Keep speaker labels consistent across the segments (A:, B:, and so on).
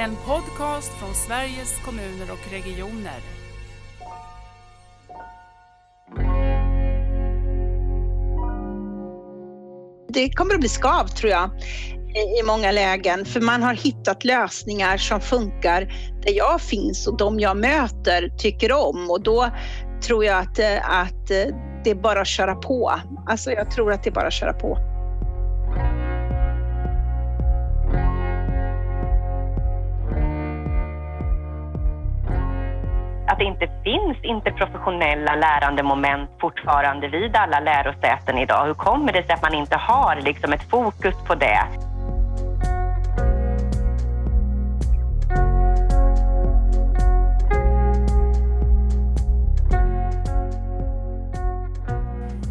A: En podcast från Sveriges kommuner och regioner.
B: Det kommer att bli skav tror jag i många lägen för man har hittat lösningar som funkar där jag finns och de jag möter tycker om och då tror jag att, eh, att eh, det är bara att köra på. Alltså jag tror att det är bara att köra på.
C: Att det inte finns interprofessionella lärandemoment fortfarande vid alla lärosäten idag. Hur kommer det sig att man inte har liksom ett fokus på det?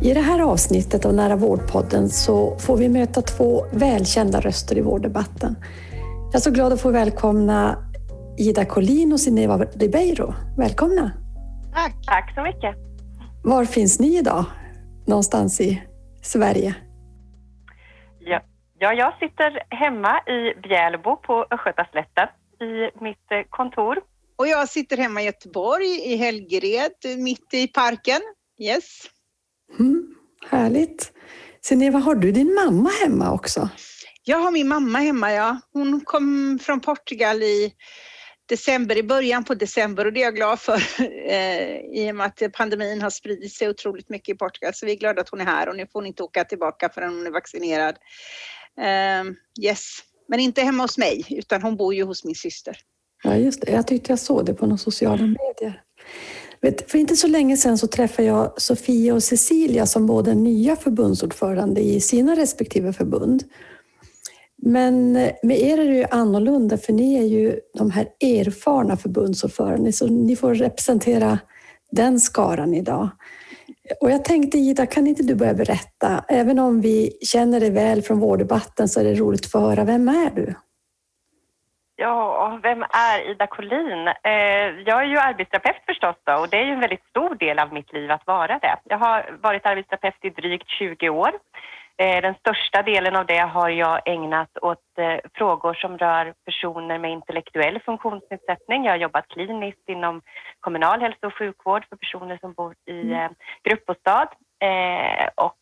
D: I det här avsnittet av Nära vårdpodden så får vi möta två välkända röster i vårddebatten. Jag är så glad att få välkomna Ida Collin och Sineva Ribeiro. Välkomna!
C: Tack! Tack så mycket!
D: Var finns ni idag? Någonstans i Sverige?
C: Ja, ja jag sitter hemma i Bjälbo på Östgötaslätten i mitt eh, kontor.
B: Och jag sitter hemma i Göteborg i Helgered, mitt i parken. Yes.
D: Mm, härligt. Sineva, har du din mamma hemma också?
B: Jag har min mamma hemma, ja. Hon kom från Portugal i december, i början på december och det är jag glad för eh, i och med att pandemin har spridit sig otroligt mycket i Portugal. Så vi är glada att hon är här och nu får hon inte åka tillbaka förrän hon är vaccinerad. Eh, yes, men inte hemma hos mig utan hon bor ju hos min syster.
D: Ja, just det. Jag tyckte jag såg det på några sociala medier. Vet, för inte så länge sedan så träffade jag Sofia och Cecilia som båda är nya förbundsordförande i sina respektive förbund. Men eh, med er är det ju annorlunda för ni är ju de här erfarna förbundsordförande så ni får representera den skaran idag. Och jag tänkte Ida, kan inte du börja berätta? Även om vi känner dig väl från vårddebatten så är det roligt att få höra. Vem är du?
C: Ja, vem är Ida Collin? Eh, jag är ju arbetsterapeut förstås då, och det är ju en väldigt stor del av mitt liv att vara det. Jag har varit arbetsterapeut i drygt 20 år. Eh, den största delen av det har jag ägnat åt eh, frågor som rör personer med intellektuell funktionsnedsättning. Jag har jobbat kliniskt inom kommunal hälso och sjukvård för personer som bor i mm. Eh, gruppbostad. Och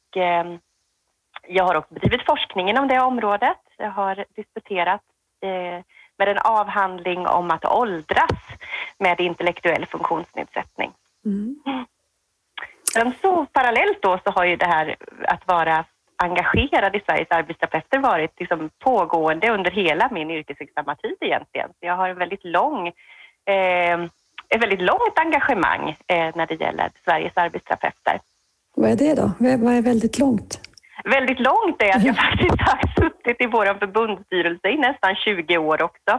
C: jag har också bedrivit forskning inom det området. Jag har disputerat med en avhandling om att åldras med intellektuell funktionsnedsättning. Mm. Sen så parallellt då så har ju det här att vara engagerad i Sveriges arbetsterapeuter varit liksom pågående under hela min yrkesverksamma tid egentligen. Jag har en väldigt lång eh, ett väldigt långt engagemang eh, när det gäller Sveriges arbetsterapeuter.
D: Vad är det då? Vad är väldigt långt?
C: Väldigt långt är att jag faktiskt har suttit i vår förbundsstyrelse i nästan 20 år också.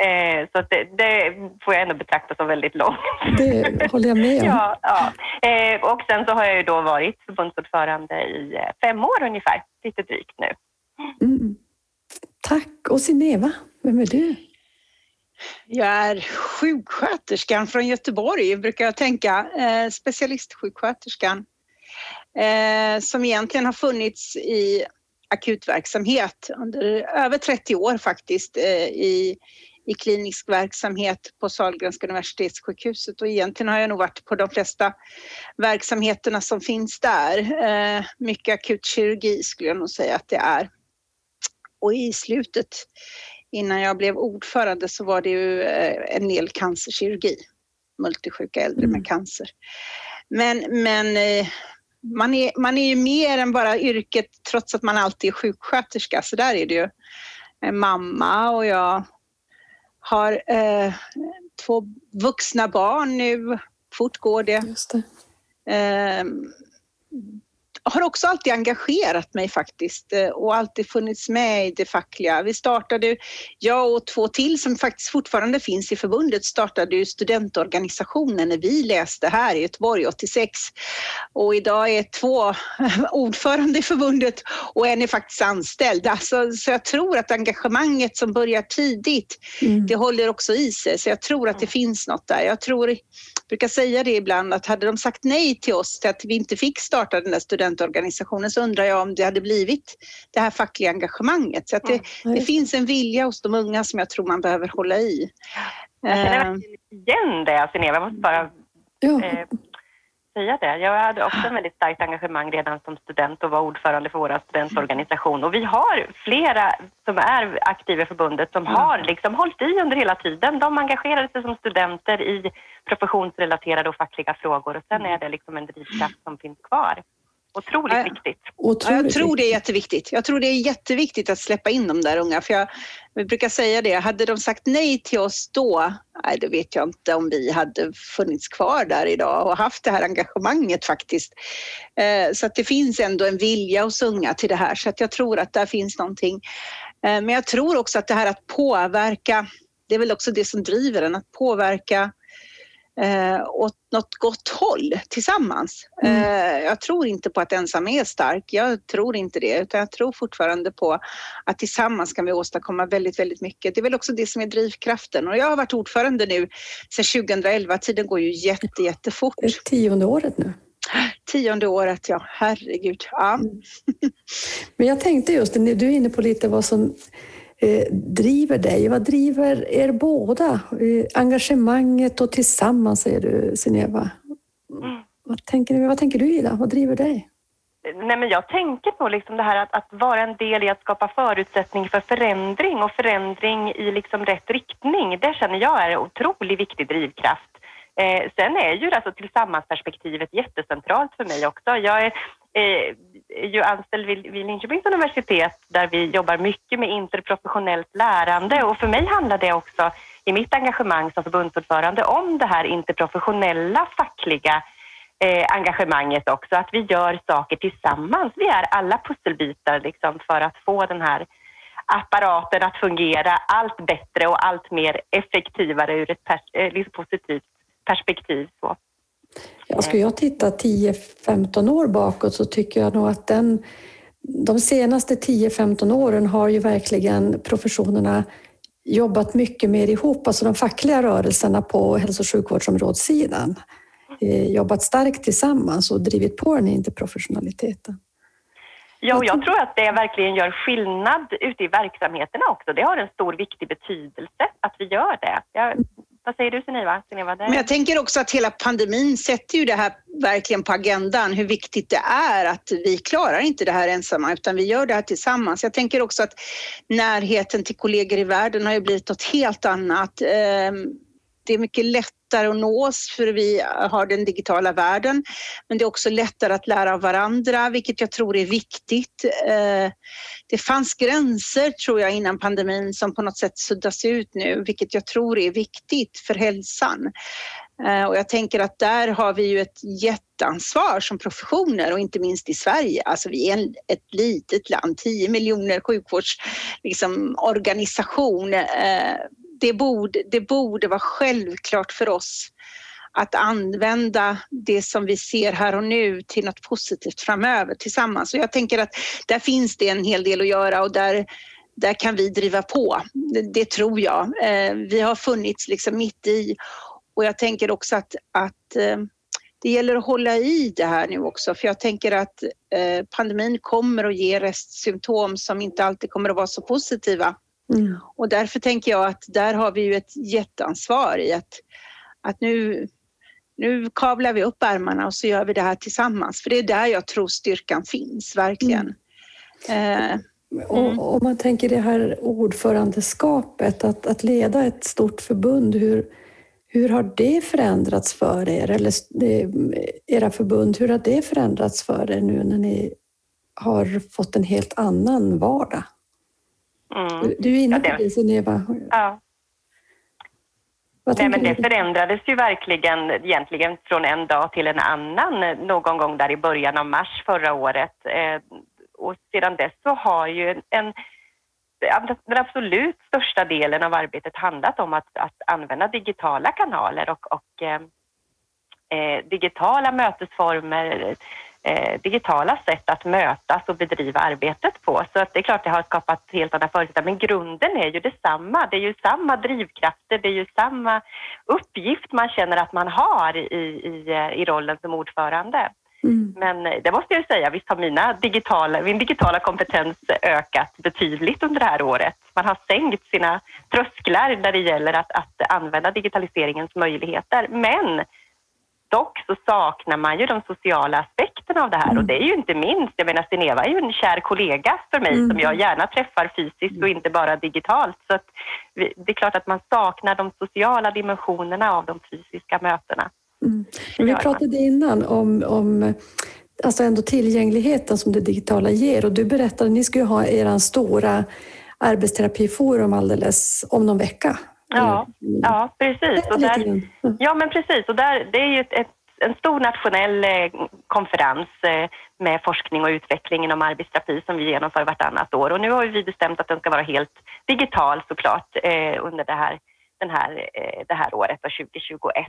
C: Eh, så det, det, får jag ändå betrakta som väldigt långt.
D: Det håller jag med om.
C: ja, ja. Eh, och sen så har jag ju då varit förbundsordförande i eh, fem år ungefär, lite drygt nu.
D: Mm. Tack. Och Sineva, vem är du?
B: Jag är sjuksköterskan från Göteborg, brukar jag tänka. Eh, specialistsjuksköterskan eh, som egentligen har funnits i akutverksamhet under över 30 år faktiskt eh, i, i klinisk verksamhet på Sahlgrenska universitetssjukhuset och egentligen har jag nog varit på de flesta verksamheterna som finns där. Eh, mycket akutkirurgi skulle jag nog säga att det är. Och i slutet innan jag blev ordförande så var det ju eh, en del cancerkirurgi, multisjuka äldre med mm. cancer. Men, men eh, man är, man är ju mer än bara yrket trots att man alltid är sjuksköterska. Så där är det ju. Mamma och jag har eh, två vuxna barn nu. Fort går det. det. Eh, har också alltid engagerat mig faktiskt eh, och alltid funnits med i det fackliga. Vi startade, jag och två till som faktiskt fortfarande finns i förbundet, startade ju studentorganisationen när vi läste här i Göteborg 86. Och idag är två ordförande i förbundet och en är faktiskt anställd. Alltså, så jag tror att engagemanget som börjar tidigt, mm. det håller också i sig. Så jag tror att det finns något där. Jag tror, brukar säga det ibland att hade de sagt nej till oss till att vi inte fick starta den där studenten studentorganisationen så undrar jag om det hade blivit det här fackliga engagemanget. Så att det, det finns en vilja hos de unga som jag tror man behöver hålla i.
C: Jag känner verkligen igen det, Sineva. Jag måste bara eh, säga det. Jag hade också en väldigt starkt engagemang redan som student och var ordförande för vår studentorganisation. Och vi har flera som är aktiva i förbundet som har liksom hållit i under hela tiden. De engagerade sig som studenter i professionsrelaterade och fackliga frågor och sen är det liksom en drivkraft som finns kvar. Otroligt
B: Ja.
C: viktigt.
B: Ja, jag
D: Otroligt
B: tror det är
D: viktigt.
B: jätteviktigt. Jag tror det är jätteviktigt att släppa in de där unga. För jag, vi brukar säga det, hade de sagt nej till oss då, nej, då vet jag inte om vi hade funnits kvar där idag och haft det här engagemanget faktiskt. Eh, så att det finns ändå en vilja hos unga till det här, så att jag tror att där finns någonting. Eh, men jag tror också att det här att påverka, det är väl också det som driver en, att påverka eh, åt något gott håll tillsammans.
D: Mm.
B: Eh, jag tror inte på att ensam är stark. Jag tror inte det, utan jag tror fortfarande på att tillsammans kan vi åstadkomma väldigt, väldigt mycket. Det är väl också det som är drivkraften. Och jag har varit ordförande nu sedan 2011. Tiden går ju jätte, jättefort.
D: Det är tionde året nu.
B: Tionde året, ja. Herregud. Ja.
D: Men jag tänkte just, du är inne på lite vad som driver dig. Vad driver er båda? Eh, engagemanget och tillsammans säger du, Sineva.
C: Mm.
D: Vad tänker, vad tänker du Ida? Vad driver dig?
C: Nej, men jag tänker på liksom det här att, att vara en del i att skapa förutsättning för förändring och förändring i liksom rätt riktning. Det känner jag är en otroligt viktig drivkraft. Eh, sen är ju alltså tillsammansperspektivet jättecentralt för mig också. Jag är eh, är ju anställd vid, vid Linköpings universitet där vi jobbar mycket med interprofessionellt lärande och för mig handlar det också i mitt engagemang som förbundsordförande om det här interprofessionella fackliga eh, engagemanget också, att vi gör saker tillsammans. Vi är alla pusselbitar liksom för att få den här apparaten att fungera allt bättre och allt mer effektivare ur ett pers- eh, liksom positivt perspektiv. Så.
D: Ja, ska jag titta 10-15 år bakåt så tycker jag nog att den, de senaste 10-15 åren har ju verkligen professionerna jobbat mycket mer ihop, alltså de fackliga rörelserna på hälso och sjukvårdsområdessidan. Eh, jobbat starkt tillsammans och drivit på den interprofessionaliteten.
C: Ja, och jag tror att det verkligen gör skillnad ute i verksamheterna också. Det har en stor viktig betydelse att vi gör det. Jag, vad säger du Sunniva? Sunniva det...
B: Men jag tänker också att hela pandemin sätter ju det här verkligen på agendan, hur viktigt det är att vi klarar inte det här ensamma utan vi gör det här tillsammans. Jag tänker också att närheten till kollegor i världen har ju blivit något helt annat. Ehm, det är mycket lätt lättare att nås för vi har den digitala världen. Men det är också lättare att lära av varandra, vilket jag tror är viktigt. Eh, det fanns gränser, tror jag, innan pandemin som på något sätt suddas ut nu, vilket jag tror är viktigt för hälsan. Eh, och jag tänker att där har vi ju ett jätteansvar som professioner och inte minst i Sverige. Alltså vi är ett litet land, 10 miljoner sjukvårdsorganisation. Liksom, det, borde, det borde vara självklart för oss att använda det som vi ser här och nu till något positivt framöver tillsammans. Och jag tänker att där finns det en hel del att göra och där, där kan vi driva på. Det, det tror jag. Eh, vi har funnits liksom mitt i och jag tänker också att, att eh, det gäller att hålla i det här nu också för jag tänker att eh, pandemin kommer att ge restsymptom som inte alltid kommer att vara så positiva.
D: Mm.
B: Och därför tänker jag att där har vi ju ett jätteansvar i att, att nu, nu kavlar vi upp ärmarna och så gör vi det här tillsammans. För det är där jag tror styrkan finns, verkligen. Eh,
D: Och om man tänker det här ordförandeskapet, att, att leda ett stort förbund, hur, hur har det förändrats för er? Eller det, era förbund, hur har det förändrats för er nu när ni har fått en helt annan vardag?
C: Mm.
D: Du, är inne på
C: det-
D: det, Sineva.
C: Ja. Nej, men det förändrades ju verkligen egentligen från en dag till en annan någon gång där i början av mars förra året. Eh, Och sedan dess så har ju en, den absolut största delen av arbetet handlat om att, att använda digitala kanaler och, och eh, eh, digitala mötesformer, eh, digitala sätt att mötas och bedriva arbetet på. Så att det är klart det har skapat helt andra förutsättningar, men grunden är ju detsamma. Det är ju samma drivkrafter, det är ju samma uppgift man känner att man har i, i, eh, i rollen som ordförande. Mm. Men eh, det måste jag säga, visst har mina digitala, min digitala kompetens ökat betydligt under det här året. Man har sänkt sina trösklar när det gäller att, att använda digitaliseringens möjligheter. Men dock så saknar man ju de sociala aspekterna av det här mm. och det är ju inte minst, jag menar Sineva är ju en kär kollega för mig mm. som jag gärna träffar fysiskt och inte bara digitalt. Så det är klart att man saknar de sociala dimensionerna av de fysiska mötena.
D: Mm. Vi pratade innan om, om alltså ändå tillgängligheten som det digitala ger och du berättade att ni ska ju ha er stora arbetsterapiforum alldeles om någon vecka.
C: Ja, ja precis. Och där, ja, men precis. Och där, det är ju ett, ett, en stor nationell eh, konferens eh, med forskning och utveckling inom arbetsterapi som vi genomför vartannat år. Och nu har vi bestämt att den ska vara helt digital såklart eh, under det här, den här, eh, det här året, 2021.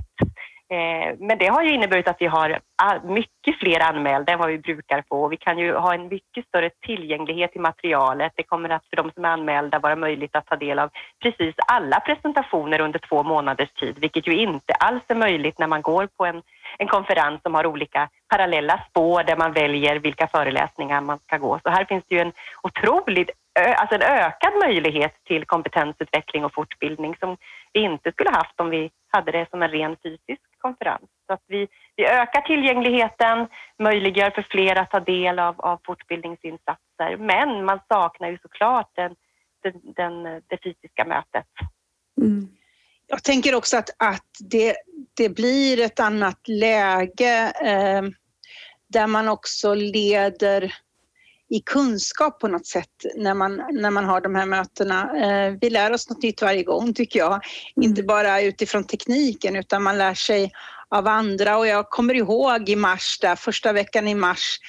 C: Eh, men det har ju inneburit att vi har mycket fler anmälda än vad vi brukar få. Vi kan ju ha en mycket större tillgänglighet i materialet. Det kommer att för de som är anmälda vara möjligt att ta del av precis alla presentationer under två månaders tid, vilket ju inte alls är möjligt när man går på en, en konferens som har olika parallella spår där man väljer vilka föreläsningar man ska gå. Så här finns det ju en otroligt alltså en ökad möjlighet till kompetensutveckling och fortbildning som vi inte skulle haft om vi hade det som en ren fysisk konferens. Så att vi, vi ökar tillgängligheten, möjliggör för fler att ta del av, av fortbildningsinsatser. Men man saknar ju såklart den, den, den det fysiska mötet.
B: Mm. Jag tänker också att, att det, det blir ett annat läge eh, där man också leder i kunskap på något sätt när man, när man har de här mötena. Eh, vi lär oss något nytt varje gång tycker jag. Mm. Inte bara utifrån tekniken utan man lär sig av andra och jag kommer ihåg i mars, där, första veckan i mars,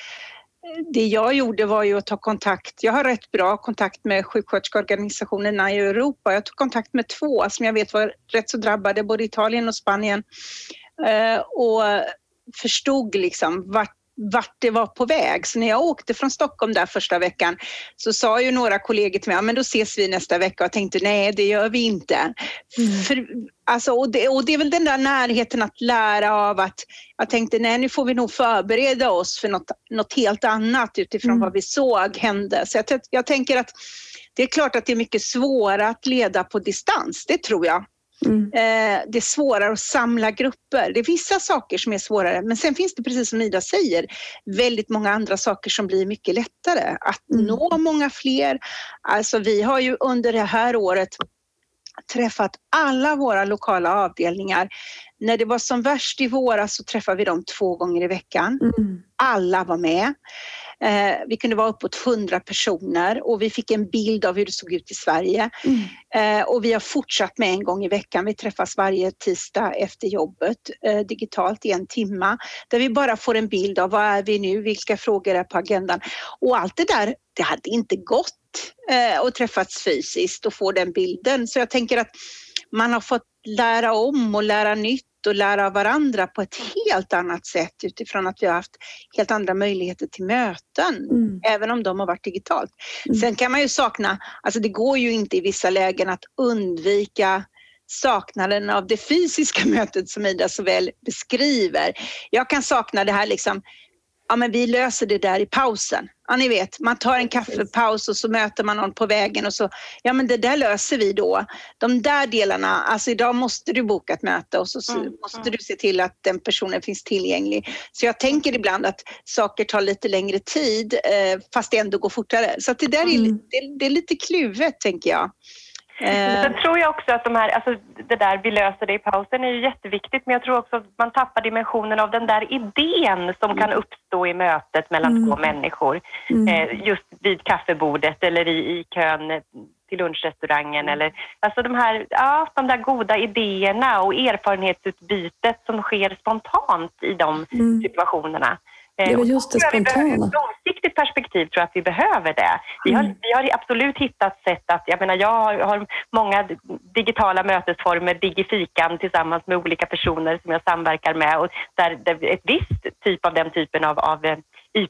B: det jag gjorde var ju att ta kontakt. Jag har rätt bra kontakt med sjuksköterskeorganisationerna i Europa. Jag tog kontakt med två som jag vet var rätt så drabbade, både Italien och Spanien. Eh, och förstod liksom vart vart det var på väg. Så när jag åkte från Stockholm där första veckan så sa ju några kollegor till mig, ja men då ses vi nästa vecka och tänkte nej det gör vi inte. Mm. För, alltså, och, det, och det är väl den där närheten att lära av att jag tänkte nej nu får vi nog förbereda oss för något, något helt annat utifrån mm. vad vi såg hände. Så jag, jag tänker att det är klart att det är mycket svårare att leda på distans, det tror jag. Mm. Eh, det är svårare att samla grupper. Det är vissa saker som är svårare, men sen finns det precis som Ida säger, väldigt många andra saker som blir mycket lättare. Att mm. nå många fler. Alltså vi har ju under det här året träffat alla våra lokala avdelningar. När det var som värst i våras så träffade vi dem två gånger i veckan. Mm. Alla var med. Eh, vi kunde vara uppåt 100 personer och vi fick en bild av hur det såg ut i Sverige. Mm. Eh, och vi har fortsatt med en gång i veckan. Vi träffas varje tisdag efter jobbet eh, digitalt i en timma där vi bara får en bild av var är vi nu, vilka frågor är på agendan. Och allt det där, det hade inte gått eh, att träffas fysiskt och få den bilden. Så jag tänker att man har fått lära om och lära nytt och lära av varandra på ett helt annat sätt utifrån att vi har haft helt andra möjligheter till möten, mm. även om de har varit digitalt. Mm. Sen kan man ju sakna, alltså det går ju inte i vissa lägen att undvika saknaden av det fysiska mötet som Ida så väl beskriver. Jag kan sakna det här liksom ja men vi löser det där i pausen. Ja ni vet, man tar en kaffepaus och så möter man någon på vägen och så, ja men det där löser vi då. De där delarna, alltså idag måste du boka ett möte och så mm, måste mm. du se till att den personen finns tillgänglig. Så jag tänker ibland att saker tar lite längre tid eh, fast det ändå går fortare. Så det där är, mm. det, det är lite kluvet tänker jag.
C: Eh. Sen tror jag också att de här, alltså det där vi löser det i pausen är ju jätteviktigt men jag tror också att man tappar dimensionen av den där idén som mm. kan uppstå i mötet mellan mm. två människor. Mm. Eh, just vid kaffebordet eller i, i kön till lunchrestaurangen eller alltså de här, ja, de där goda idéerna och erfarenhetsutbytet som sker spontant i de mm. situationerna.
D: Det var just det spontana.
C: långsiktigt perspektiv tror jag att vi behöver det. Vi har, mm. vi har absolut hittat sätt att, jag menar jag har, har många digitala mötesformer, digifikan tillsammans med olika personer som jag samverkar med och där, där ett visst typ av den typen av, av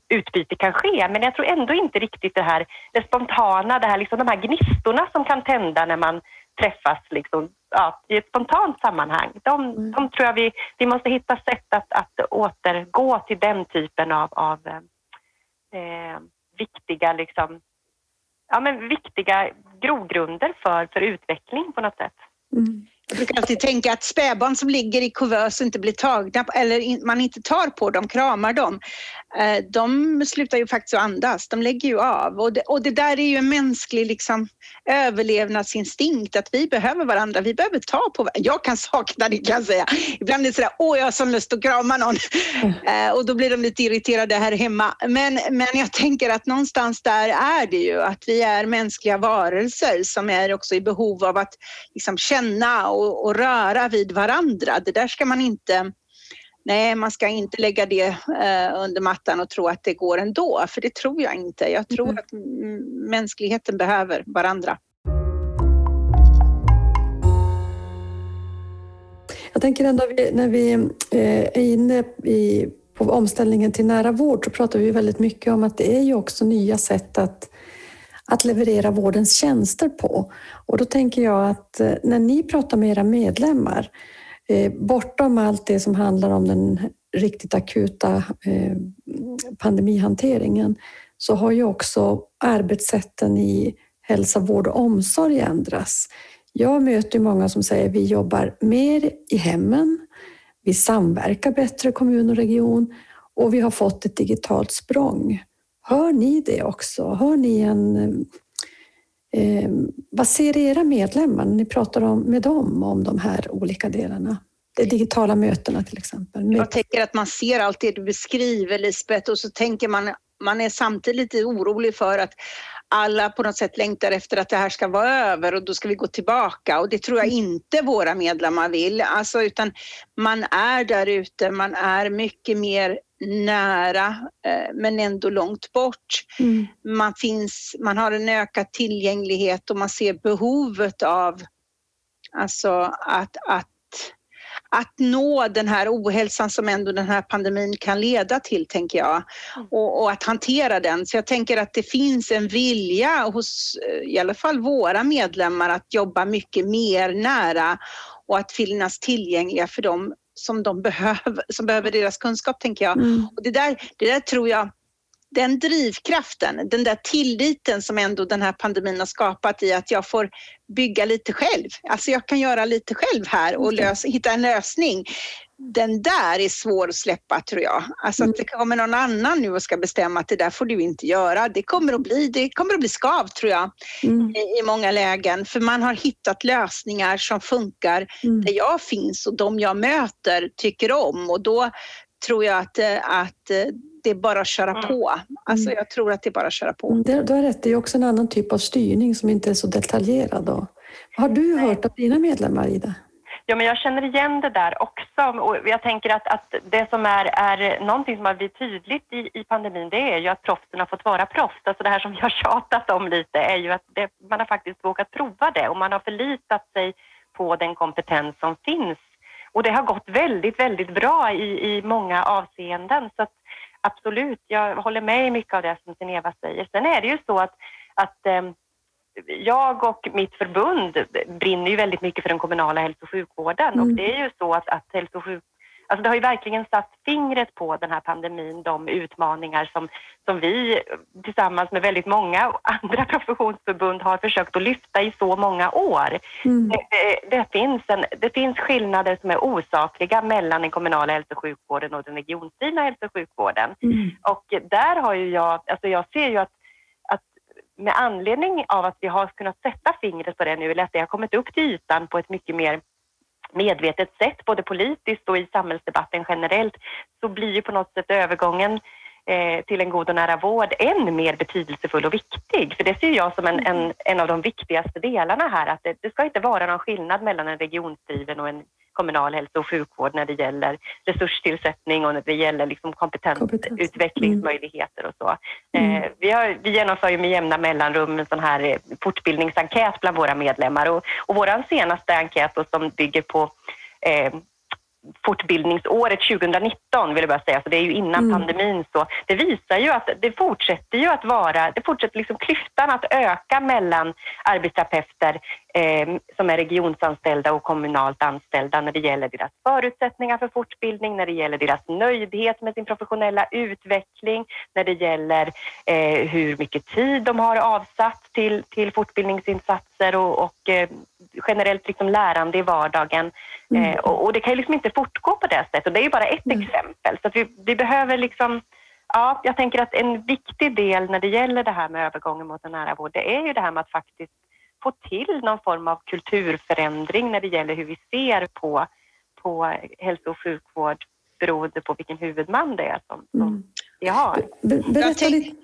C: utbyte kan ske. Men jag tror ändå inte riktigt det här det spontana, det här, liksom, de här gnistorna som kan tända när man träffas liksom, ja, i ett spontant sammanhang. De, mm. de tror jag vi, vi måste hitta sätt att, att återgå till den typen av, av eh, viktiga, liksom, ja, men viktiga grogrunder för, för utveckling på något sätt.
B: Mm. Jag brukar alltid tänka att spädbarn som ligger i kuvös och inte blir tagna eller man inte tar på dem, kramar dem, eh, de slutar ju faktiskt att andas. De lägger ju av och det, och det där är ju en mänsklig liksom, överlevnadsinstinkt att vi behöver varandra. Vi behöver ta på varandra. Jag kan sakna det kan jag säga. Ibland är det sådär, åh jag har sån lust att krama någon mm. och då blir de lite irriterade här hemma. Men, men jag tänker att någonstans där är det ju att vi är mänskliga varelser som är också i behov av att liksom, känna och, och röra vid varandra. Det där ska man inte Nej, man ska inte lägga det eh, under mattan och tro att det går ändå, för det tror jag inte. Jag tror mm. att mänskligheten behöver varandra.
D: Jag tänker ändå när vi eh, är inne i, på omställningen till nära vård så pratar vi väldigt mycket om att det är ju också nya sätt att att leverera vårdens tjänster på. Och då tänker jag att eh, när ni pratar med era medlemmar, eh, bortom allt det som handlar om den riktigt akuta eh, pandemihanteringen, så har ju också arbetssätten i hälsa, vård och omsorg ändrats. Jag möter många som säger vi jobbar mer i hemmen, vi samverkar bättre kommun och region och vi har fått ett digitalt språng. Hör ni det också? Hör ni en... Eh, vad ser era medlemmar när ni pratar om, med dem om de här olika delarna? De digitala mötena till exempel.
B: Jag tänker att man ser allt det du beskriver Lisbeth och så tänker man, man är samtidigt lite orolig för att alla på något sätt längtar efter att det här ska vara över och då ska vi gå tillbaka och det tror jag inte våra medlemmar vill. Alltså, utan man är där ute, man är mycket mer nära eh, men ändå långt bort. Mm. Man, finns, man har en ökad tillgänglighet och man ser behovet av alltså att, att, att nå den här ohälsan som ändå den här pandemin kan leda till, tänker jag. Mm. Och, och, att hantera den. Så jag tänker att det finns en vilja hos eh, i alla fall våra medlemmar att jobba mycket mer nära och att finnas tillgängliga för dem som de behöver, som behöver deras kunskap tänker jag. Mm. Och det, där, det där tror jag, den drivkraften, den där tilliten som ändå den här pandemin har skapat i att jag får bygga lite själv. Alltså jag kan göra lite själv här och lös, hitta en lösning den där är svår att släppa tror jag. Alltså att mm. det kommer någon annan nu och ska bestämma att det där får du inte göra. Det kommer att bli, det kommer att bli skav tror jag mm. i, många lägen. För man har hittat lösningar som funkar mm. där jag finns och de jag möter tycker om och då tror jag att, eh, att eh, det är bara att köra mm. på. Alltså mm. jag tror att det är bara att köra på.
D: Mm, du har rätt, det är också en annan typ av styrning som inte är så detaljerad. Då. Har du hört av dina medlemmar, Ida?
C: Ja, men jag känner igen det där också. Och jag tänker att, att det som är, är någonting som har blivit tydligt i, i pandemin, det är ju att proffsen har fått vara proffs. Alltså det här som jag tjatat om lite är ju att det, man har faktiskt vågat prova det och man har förlitat sig på den kompetens som finns. Och det har gått väldigt, väldigt bra i, i många avseenden. Så att, absolut, jag håller med i mycket av det som Sineva säger. Sen är det ju så att, att eh, jag och mitt förbund brinner ju väldigt mycket för den kommunala hälso och sjukvården mm. och det är ju så att, att hälso och sjuk, Alltså det har ju verkligen satt fingret på den här pandemin, de utmaningar som, som vi tillsammans med väldigt många andra professionsförbund har försökt att lyfta i så många år. Mm. Det, det, det, finns en, det finns skillnader som är osakliga mellan den kommunala hälso och sjukvården och den regionsdrivna hälso och sjukvården. Mm. Och där har ju jag, alltså jag ser ju att med anledning av att vi har kunnat sätta fingret på det nu, eller att det har kommit upp till ytan på ett mycket mer medvetet sätt, både politiskt och i samhällsdebatten generellt, så blir ju på något sätt övergången eh, till en god och nära vård än mer betydelsefull och viktig. För det ser jag som en, en, en av de viktigaste delarna här, att det, det ska inte vara någon skillnad mellan en regionsdriven och en kommunal hälso och sjukvård när det gäller resurstillsättning och när det gäller liksom kompetensutvecklingsmöjligheter och så. Mm. Eh, vi, har, vi genomför ju med jämna mellanrum en sån här eh, fortbildningsenkät bland våra medlemmar och, och vår senaste enkät som bygger på eh, fortbildningsåret 2019 vill jag bara säga, så det är ju innan mm. pandemin så. Det visar ju att det fortsätter ju att vara, det fortsätter liksom klyftan att öka mellan arbetsterapeuter som är regionsanställda och kommunalt anställda när det gäller deras förutsättningar för fortbildning, när det gäller deras nöjdhet med sin professionella utveckling, när det gäller eh, hur mycket tid de har avsatt till, till fortbildningsinsatser och, och eh, generellt liksom lärande i vardagen. Mm. Eh, och, och, det kan ju liksom inte fortgå på det sättet. Och det är ju bara ett mm. exempel. Så vi, vi behöver liksom Ja, jag tänker att en viktig del när det gäller det här med övergången mot en nära vård, det är ju det här med att faktiskt få till någon form av kulturförändring när det gäller hur vi ser på, på hälso och sjukvård beroende på vilken huvudman det är som, som mm. vi har.
B: Jag tänk,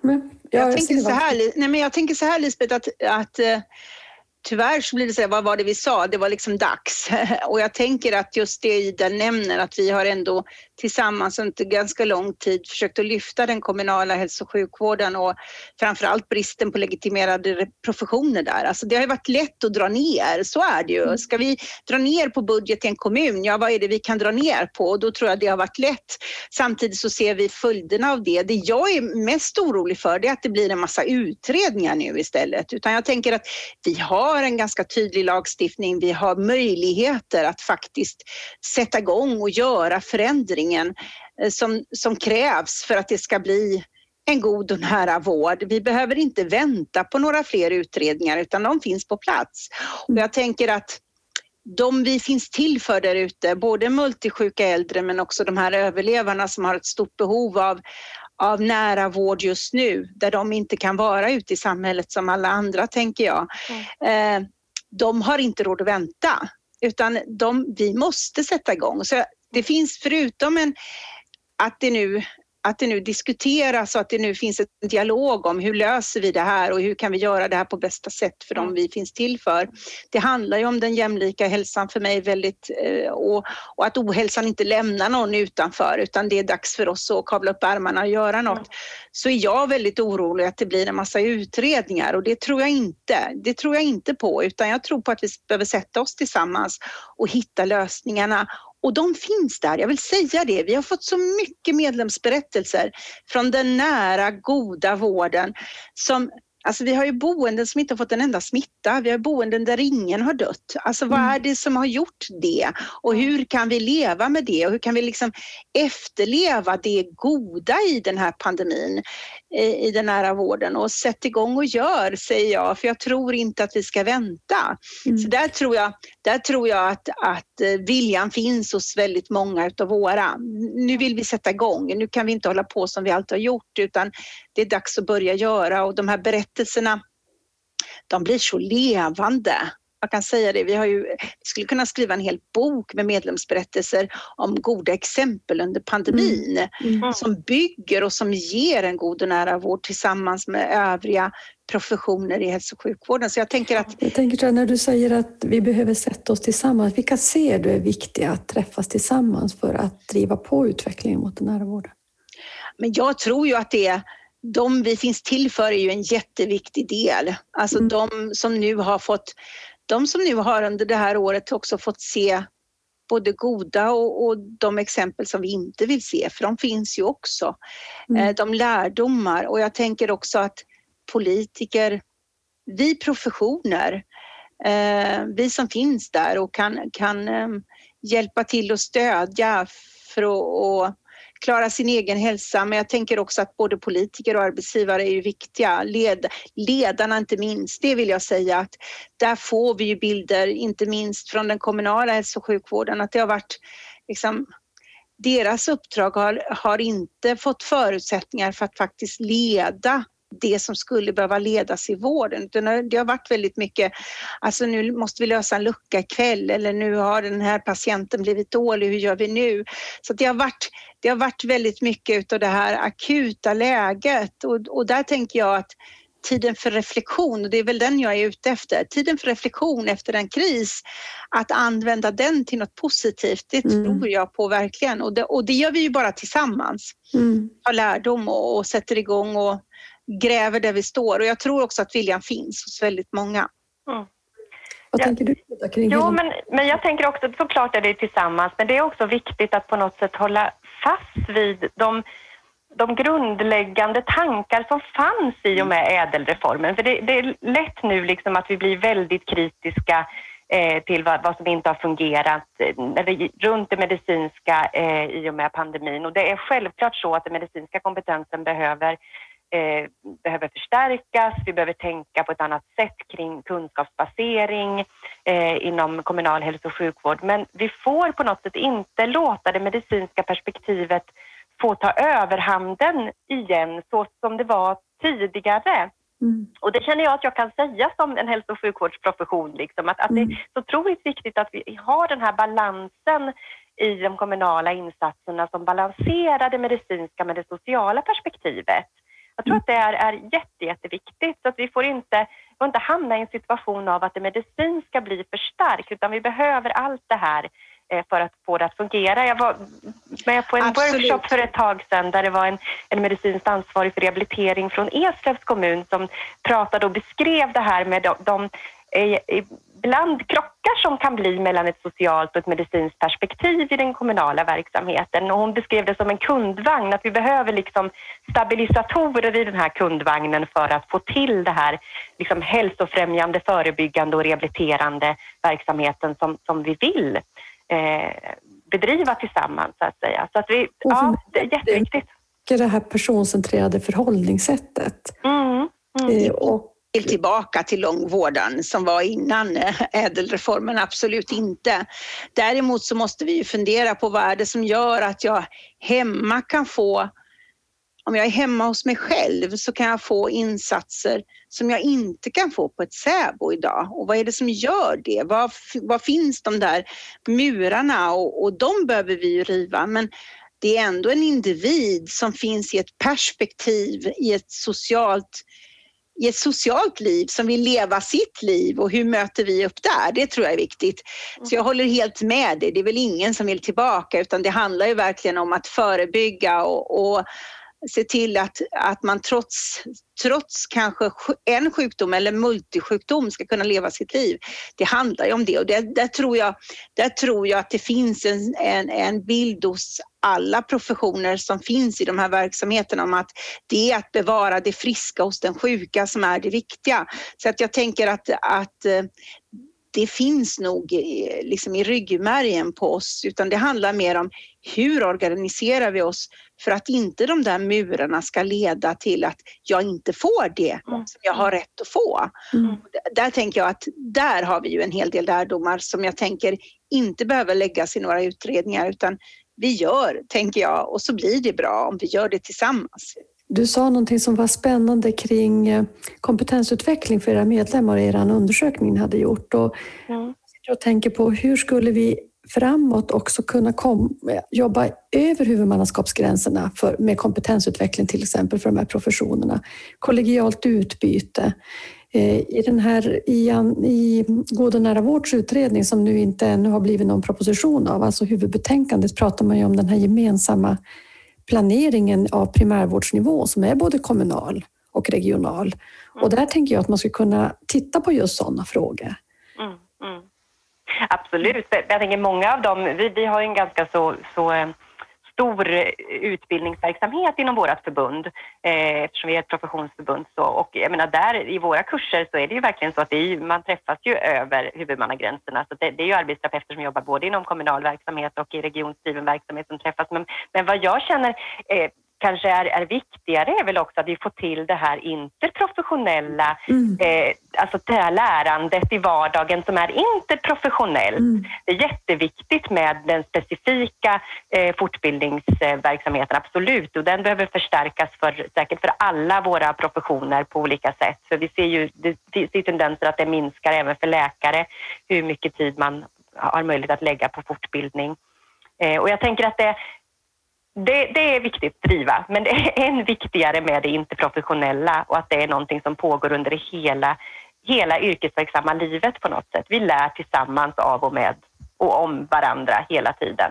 B: jag, tänker så här, nej men jag tänker så här Lisbeth, att, att eh, tyvärr så blir det så här, vad var det vi sa? Det var liksom dags. Och jag tänker att just det Ida nämner, att vi har ändå tillsammans under ganska lång tid försökt att lyfta den kommunala hälso och sjukvården och framförallt bristen på legitimerade professioner där. Alltså det har ju varit lätt att dra ner, så är det ju. Mm. Ska vi dra ner på budget i en kommun, ja vad är det vi kan dra ner på? Och då tror jag det har varit lätt. Samtidigt så ser vi följderna av det. Det jag är mest orolig för det är att det blir en massa utredningar nu istället. Utan jag tänker att vi har en ganska tydlig lagstiftning, vi har möjligheter att faktiskt sätta igång och göra förändringar utvecklingen eh, som, som krävs för att det ska bli en god och nära vård. Vi behöver inte vänta på några fler utredningar utan de finns på plats. Och jag tänker att de vi finns till för där ute, både multisjuka äldre men också de här överlevarna som har ett stort behov av, av nära vård just nu, där de inte kan vara ute i samhället som alla andra, tänker jag. Mm. Eh, de har inte råd att vänta, utan de, vi måste sätta igång. Så det finns förutom en, att det nu att det nu diskuteras och att det nu finns en dialog om hur löser vi det här och hur kan vi göra det här på bästa sätt för dem mm. vi finns till för. Det handlar ju om den jämlika hälsan för mig väldigt eh, och, och att ohälsan inte lämnar någon utanför utan det är dags för oss att kavla upp ärmarna och göra något. Så är jag väldigt orolig att det blir en massa utredningar och det tror jag inte. Det tror jag inte på utan jag tror på att vi behöver sätta oss tillsammans och hitta lösningarna och de finns där, jag vill säga det. Vi har fått så mycket medlemsberättelser från den nära, goda vården som Alltså vi har ju boenden som inte har fått en enda smitta. Vi har boenden där ingen har dött. Alltså vad mm. är det som har gjort det? Och hur kan vi leva med det? Och hur kan vi liksom efterleva det goda i den här pandemin, i den nära vården? Och sätt igång och gör, säger jag, för jag tror inte att vi ska vänta. Mm. Så där tror jag, där tror jag att, att eh, viljan finns hos väldigt många utav våra. Nu vill vi sätta igång. Nu kan vi inte hålla på som vi alltid har gjort, utan det är dags att börja göra och de här berättelserna, de blir så levande. Jag kan säga det, vi, har ju, vi skulle kunna skriva en hel bok med medlemsberättelser om goda exempel under pandemin mm. Mm. som bygger och som ger en god och nära vård tillsammans med övriga professioner i hälso och sjukvården. Så jag tänker att...
D: Jag tänker så här, när du säger att vi behöver sätta oss tillsammans, vilka ser du är viktiga att träffas tillsammans för att driva på utvecklingen mot den nära vården?
B: Men jag tror ju att det är de vi finns till för är ju en jätteviktig del. Alltså mm. de som nu har fått, de som nu har under det här året också fått se både goda och, och de exempel som vi inte vill se, för de finns ju också. Mm. Eh, de lärdomar och jag tänker också att politiker, vi professioner, eh, vi som finns där och kan, kan eh, hjälpa till och stödja för att klara sin egen hälsa, men jag tänker också att både politiker och arbetsgivare är ju viktiga. Led, ledarna inte minst, det vill jag säga att där får vi ju bilder, inte minst från den kommunala hälso och sjukvården, att det har varit liksom deras uppdrag har, har inte fått förutsättningar för att faktiskt leda det som skulle behöva ledas i vården. Det har varit väldigt mycket, alltså nu måste vi lösa en lucka ikväll eller nu har den här patienten blivit dålig, hur gör vi nu? Så det har varit, det har varit väldigt mycket av det här akuta läget och, och där tänker jag att tiden för reflektion, och det är väl den jag är ute efter, tiden för reflektion efter en kris, att använda den till något positivt, det mm. tror jag på verkligen och det, och det gör vi ju bara tillsammans. Mm. Tar lärdom och, och sätter igång och gräver där vi står och jag tror också att viljan finns hos väldigt många. Mm.
D: Vad
C: Ja.
D: tänker du kring
C: Jo, men, men jag tänker också, såklart är det tillsammans, men det är också viktigt att på något sätt hålla fast vid de, de grundläggande tankar som fanns i och med ädelreformen. För det, det är lätt nu liksom att vi blir väldigt kritiska eh, till vad, vad som inte har fungerat eh, när det, runt det medicinska eh, i och med pandemin. Och det är självklart så att den medicinska kompetensen behöver eh, behöver förstärkas. Vi behöver tänka på ett annat sätt kring kunskapsbasering eh, inom kommunal hälso och sjukvård. Men vi får på något sätt inte låta det medicinska perspektivet få ta överhanden igen så som det var tidigare.
D: Mm.
C: Och det känner jag att jag kan säga som en hälso och sjukvårdsprofession, liksom, att, att det
D: Mm.
C: är så otroligt viktigt att vi har den här balansen i de kommunala insatserna som balanserar det medicinska med det sociala perspektivet. Jag tror att det är, är jätte, jätteviktigt så att vi får inte, får inte hamna i en situation av att det medicinska blir för starkt utan vi behöver allt det här eh, för att få det att fungera. Jag var med på en
B: Absolut.
C: workshop för ett tag sedan där det var en, en medicinskt ansvarig för rehabilitering från Eslövs kommun som pratade och beskrev det här med de, de ibland krockar som kan bli mellan ett socialt och ett medicinskt perspektiv i den kommunala verksamheten. Och hon beskrev det som en kundvagn, att vi behöver liksom stabilisatorer i den här kundvagnen för att få till det här liksom hälsofrämjande, förebyggande och rehabiliterande verksamheten som, som vi vill eh, bedriva tillsammans så att säga. Så att vi, ja, det är jätteviktigt.
D: det här personcentrerade förhållningssättet.
C: Mm, mm.
D: Eh, Och
B: tillbaka till långvården som var innan eh, ädelreformen, absolut inte. Däremot så måste vi ju fundera på vad är det som gör att jag hemma kan få, om jag är hemma hos mig själv så kan jag få insatser som jag inte kan få på ett SÄBO idag. Och vad är det som gör det? Vad, vad finns de där murarna? Och, och de behöver vi ju riva. Men det är ändå en individ som finns i ett perspektiv, i ett socialt i ett socialt liv som vill leva sitt liv och hur möter vi upp där? Det tror jag är viktigt. Så jag håller helt med dig. Det är väl ingen som vill tillbaka utan det handlar ju verkligen om att förebygga och, och se till att, att man trots, trots kanske en sjukdom eller multisjukdom ska kunna leva sitt liv. Det handlar ju om det och det, där, tror jag, där tror jag att det finns en, en, en bild hos alla professioner som finns i de här verksamheterna om att det är att bevara det friska hos den sjuka som är det viktiga. Så att jag tänker att, att eh, det finns nog liksom i ryggmärgen på oss utan det handlar mer om hur organiserar vi oss för att inte de där murarna ska leda till att jag inte får det
C: Mm.
B: som jag har rätt att få.
D: Mm.
B: Där tänker jag att där har vi ju en hel del lärdomar som jag tänker inte behöver läggas i några utredningar utan vi gör, tänker jag, och så blir det bra om vi gör det tillsammans.
D: Du sa någonting som var spännande kring eh, kompetensutveckling för era medlemmar i er undersökning ni hade gjort. Och
C: Mm.
D: jag tänker på hur skulle vi framåt också kunna kom, jobba över huvudmannaskapsgränserna för, med kompetensutveckling till exempel för de här professionerna. Kollegialt utbyte. Eh, I den här i, i God och nära vårds utredning som nu inte ännu har blivit någon proposition av, alltså huvudbetänkandet, pratar man ju om den här gemensamma planeringen av primärvårdsnivå som är både kommunal och regional. Och där tänker jag att man skulle kunna titta på just sådana frågor.
C: Absolut. Jag tänker många av dem, vi, vi har ju en ganska så, så eh, stor eh, utbildningsverksamhet inom vårt förbund eh, eftersom vi är ett professionsförbund. Så, och jag menar där i våra kurser så är det ju verkligen så att det är, man träffas ju över huvudmannagränserna. Så det, det är ju arbetsterapeuter som jobbar både inom kommunal verksamhet och i regionsdriven verksamhet som träffas. Men, men vad jag känner eh, kanske är, är viktigare är väl också att vi får till det här interprofessionella
D: Mm.
C: eh, alltså det här lärandet i vardagen som är interprofessionell.
D: Mm.
C: Det är jätteviktigt med den specifika eh, fortbildningsverksamheten, absolut. Och den behöver förstärkas för, säkert för alla våra professioner på olika sätt. För vi ser ju det, det ser tendenser att det minskar även för läkare hur mycket tid man har möjlighet att lägga på fortbildning. Eh, och jag tänker att det, det, det är viktigt att driva, men det är än viktigare med det interprofessionella och att det är någonting som pågår under hela, hela yrkesverksamma livet på något sätt. Vi lär tillsammans av och med och om varandra hela tiden.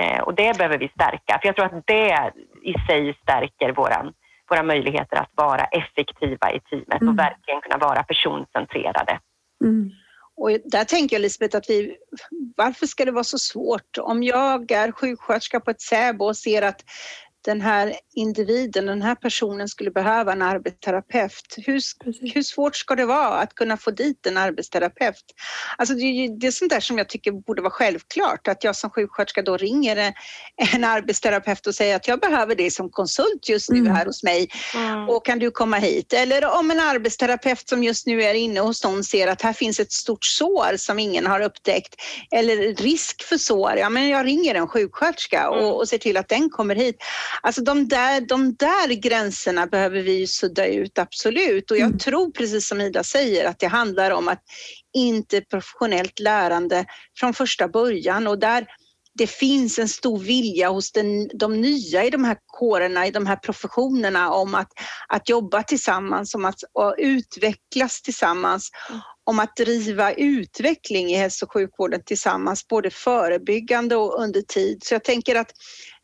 C: Eh, och det behöver vi stärka, för jag tror att det i sig stärker våran, våra möjligheter att vara effektiva i teamet
D: Mm.
C: och verkligen kunna vara personcentrerade.
D: Mm.
B: Och där tänker jag Lisbeth att vi, varför ska det vara så svårt? Om jag är sjuksköterska på ett SÄBO och ser att den här individen, den här personen skulle behöva en arbetsterapeut. Hur, hur svårt ska det vara att kunna få dit en arbetsterapeut? Alltså det, är, det är sånt där som jag tycker borde vara självklart, att jag som sjuksköterska då ringer en arbetsterapeut och säger att jag behöver dig som konsult just nu mm. här hos mig mm. och kan du komma hit? Eller om en arbetsterapeut som just nu är inne hos någon ser att här finns ett stort sår som ingen har upptäckt eller risk för sår, ja men jag ringer en sjuksköterska och, mm. och ser till att den kommer hit. Alltså de där, de där gränserna behöver vi sudda ut, absolut. Och jag mm. tror precis som Ida säger att det handlar om att inte professionellt lärande från första början och där det finns en stor vilja hos den, de nya i de här kårerna, i de här professionerna om att, att jobba tillsammans, om att utvecklas tillsammans, mm. om att driva utveckling i hälso och sjukvården tillsammans, både förebyggande och under tid. Så jag tänker att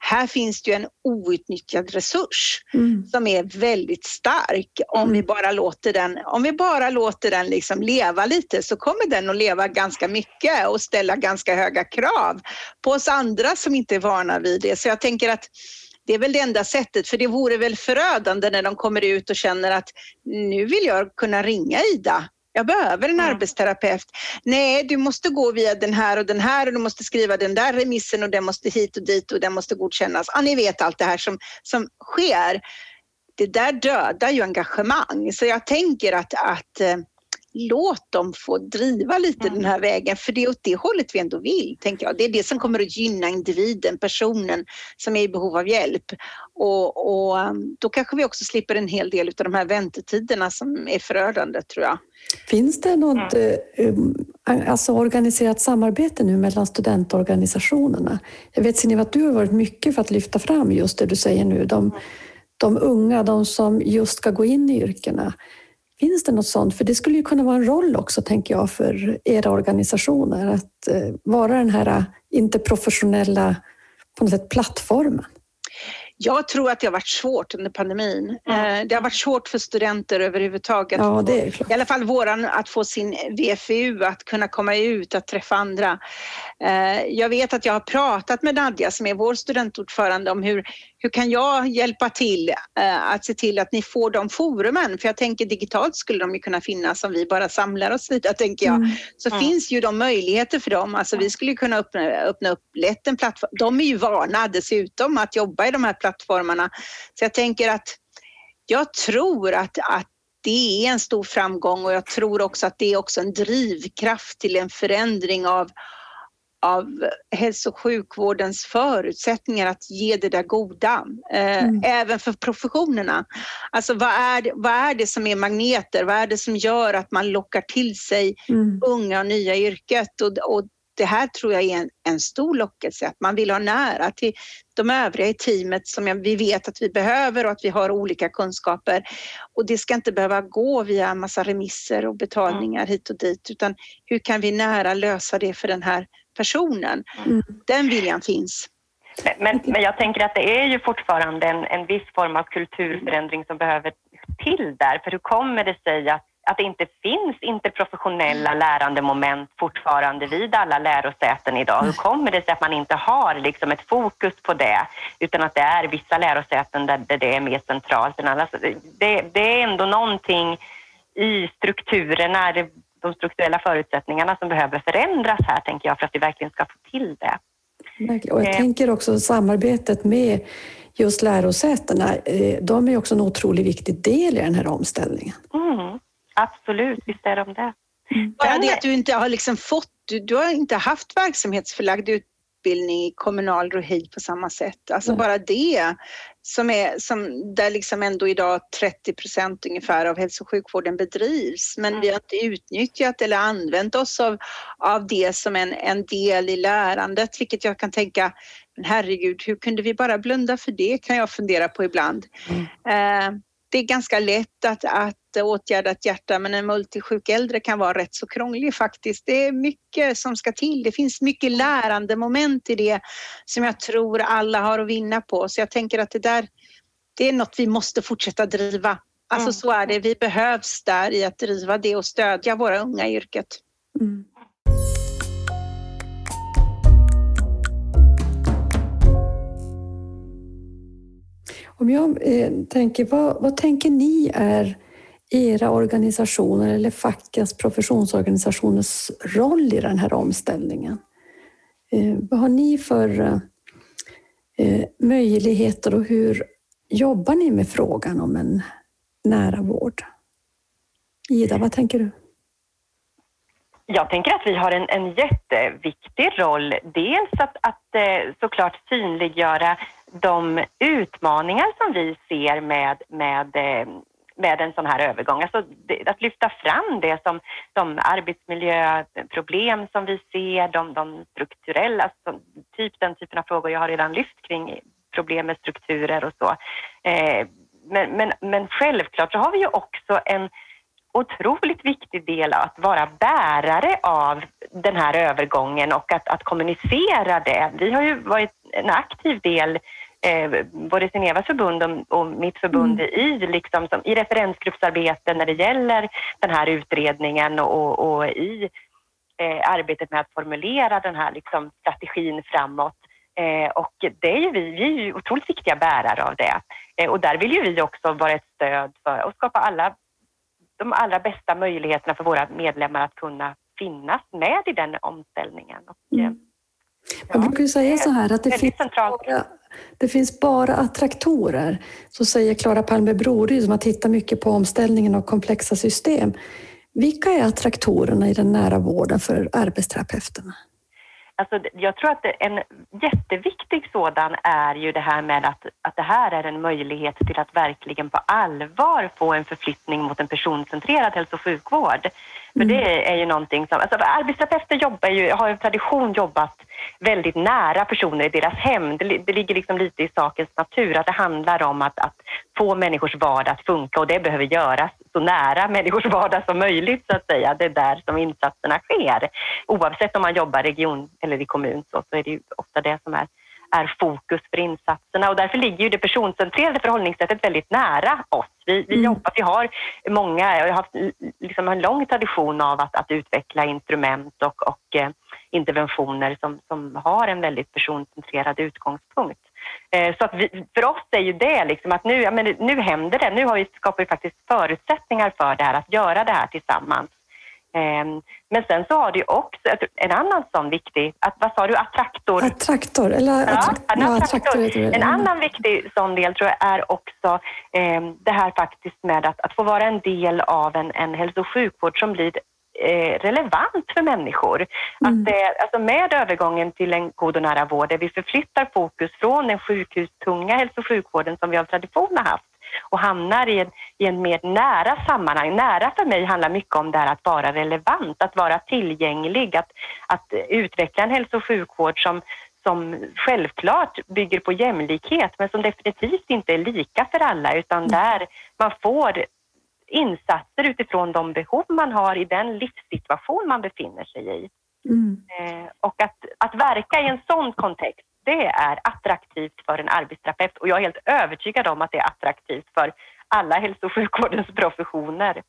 B: här finns det ju en outnyttjad resurs mm. som är väldigt stark. Om mm. vi bara låter den, om vi bara låter den liksom leva lite så kommer den att leva ganska mycket och ställa ganska höga krav på oss andra som inte är vana vid det. Så jag tänker att det är väl det enda sättet, för det vore väl förödande när de kommer ut och känner att nu vill jag kunna ringa Ida jag behöver en mm. arbetsterapeut. Nej, du måste gå via den här och den här och du måste skriva den där remissen och den måste hit och dit och den måste godkännas. Ja, ni vet allt det här som, som sker. Det där dödar ju engagemang. Så jag tänker att, att eh, låt dem få driva lite mm. den här vägen, för det är åt det hållet vi ändå vill, tänker jag. Det är det som kommer att gynna individen, personen som är i behov av hjälp. Och, och um, då kanske vi också slipper en hel del av de här väntetiderna som är förödande, tror jag.
D: Finns det något mm. Eh, um, alltså organiserat samarbete nu mellan studentorganisationerna? Jag vet Sinéva att du har varit mycket för att lyfta fram just det du säger nu, de, de unga, de som just ska gå in i yrkena. Finns det något sånt? För det skulle ju kunna vara en roll också, tänker jag, för era organisationer att eh, vara den här interprofessionella på något sätt, plattformen.
B: Jag tror att det har varit svårt under pandemin. Mm. Det har varit svårt för studenter överhuvudtaget.
D: Ja, det är klart.
B: I alla fall våran att få sin VFU, att kunna komma ut, att träffa andra. Eh, jag vet att jag har pratat med Nadja som är vår studentordförande om hur, hur kan jag hjälpa till eh, att se till att ni får de forumen? För jag tänker digitalt skulle de ju kunna finnas om vi bara samlar oss vidare, tänker jag. Mm. Så mm. finns ju de möjligheter för dem. Alltså vi skulle kunna öppna, öppna upp lätt en plattform. De är ju vana dessutom att jobba i de här plattformarna. Så jag tänker att jag tror att, att det är en stor framgång och jag tror också att det är också en drivkraft till en förändring av av hälso och sjukvårdens förutsättningar att ge det där goda, eh, mm. även för professionerna. Alltså vad är, det, vad är det som är magneter? Vad är det som gör att man lockar till sig mm. unga och nya i yrket? Och, och det här tror jag är en, en, stor lockelse, att man vill ha nära till de övriga i teamet som vi vet att vi behöver och att vi har olika kunskaper. Och det ska inte behöva gå via en massa remisser och betalningar hit och dit, utan hur kan vi nära lösa det för den här personen. Mm. Den viljan finns.
C: Men, men jag tänker att det är ju fortfarande en, en viss form av kulturförändring som behöver till där. För hur kommer det sig att, att det inte finns interprofessionella lärandemoment fortfarande vid alla lärosäten idag? Hur kommer det sig att man inte har liksom ett fokus på det utan att det är vissa lärosäten där, där det är mer centralt än andra? Det, det är ändå någonting i strukturerna, de strukturella förutsättningarna som behöver förändras här, tänker jag, för att vi verkligen ska få till det.
D: Och jag eh. tänker också samarbetet med just lärosätena, eh, de är också en otroligt viktig del i den här omställningen.
C: Mm, absolut, visst är de det.
B: Mm. Bara det att du inte har liksom fått, du, du har inte haft verksamhetsförlagd utbildning i kommunal regi på samma sätt. Alltså mm. bara det som är, som, där liksom ändå idag 30 procent ungefär av hälso och sjukvården bedrivs. Men mm. vi har inte utnyttjat eller använt oss av, av det som en, en del i lärandet, vilket jag kan tänka, men herregud, hur kunde vi bara blunda för det kan jag fundera på ibland. Mm. Eh, det är ganska lätt att, att ett hjärta men en multisjuk äldre kan vara rätt så krånglig faktiskt. Det är mycket som ska till. Det finns mycket lärande moment i det som jag tror alla har att vinna på. Så jag tänker att det där, det är något vi måste fortsätta driva. Alltså mm. så är det. Vi behövs där i att driva det och stödja våra unga i yrket.
D: Mm. Om jag eh, tänker, vad, vad tänker ni är era organisationer eller fackens professionsorganisationers roll i den här omställningen? Eh, vad har ni för eh, möjligheter och hur jobbar ni med frågan om en nära vård? Ida, vad tänker du?
C: Jag tänker att vi har en, en jätteviktig roll. Dels att, att eh, såklart synliggöra de utmaningar som vi ser med, med, med en sån här övergång. Alltså att lyfta fram det som de arbetsmiljöproblem som vi ser, de, de strukturella, alltså, typ den typen av frågor jag har redan lyft kring problem med strukturer och så. Eh, men, men, men självklart så har vi ju också en otroligt viktig del att vara bärare av den här övergången och att, att kommunicera det. Vi har ju varit en aktiv del eh, både Sinevas förbund och, och mitt förbund mm. i, liksom, som, i referensgruppsarbete när det gäller den här utredningen och, och i eh, arbetet med att formulera den här liksom, strategin framåt. Eh, och det är ju vi, vi är ju otroligt viktiga bärare av det. Eh, och där vill ju vi också vara ett stöd för att skapa alla de allra bästa möjligheterna för våra medlemmar att kunna finnas med i den omställningen. Och,
D: mm. Ja, Man brukar ju säga så här att det finns, bara, det finns bara attraktorer. Så säger Klara Palme Broryd som har tittat mycket på omställningen av komplexa system. Vilka är attraktorerna i den nära vården för arbetsterapeuterna?
C: Alltså, jag tror att en jätteviktig sådan är ju det här med att, att det här är en möjlighet till att verkligen på allvar få en förflyttning mot en personcentrerad hälso och sjukvård. För mm. det är ju någonting som, alltså arbetsterapeuter jobbar ju, har ju tradition jobbat väldigt nära personer i deras hem. Det, det ligger liksom lite i sakens natur att det handlar om att, att få människors vardag att funka och det behöver göras så nära människors vardag som möjligt så att säga. Det är där som insatserna sker. Oavsett om man jobbar region eller i kommun så, så är det ju ofta det som är är fokus för insatserna och därför ligger ju det personcentrerade förhållningssättet väldigt nära oss. Vi, vi, mm. vi har många, jag har haft liksom en lång tradition av att, att utveckla instrument och, och eh, interventioner som, som har en väldigt personcentrerad utgångspunkt. Eh, så att vi, för oss är ju det liksom att nu, ja, men nu händer det. Nu har vi, skapar vi faktiskt förutsättningar för det här, att göra det här tillsammans. Ehm, men sen så har du också en annan sån viktig, att, vad sa du, attraktor?
D: Attraktor, eller
C: ja, attraktor. En, attraktor. en annan viktig sån del tror jag är också eh, det här faktiskt med att, att få vara en del av en, en hälso och sjukvård som blir eh, relevant för människor. Mm. Att, eh, alltså med övergången till en god och nära vård, där vi förflyttar fokus från den sjukhustunga hälso och sjukvården som vi av tradition har haft och hamnar i en, i en mer nära sammanhang. Nära för mig handlar mycket om det här att vara relevant, att vara tillgänglig, att, att utveckla en hälso och sjukvård som, som självklart bygger på jämlikhet men som definitivt inte är lika för alla utan mm. där man får insatser utifrån de behov man har i den livssituation man befinner sig i. Mm. Eh, och att, att verka i en sån kontext det är attraktivt för en arbetsterapeut och jag är helt övertygad om att det är attraktivt för alla hälso och sjukvårdens professioner.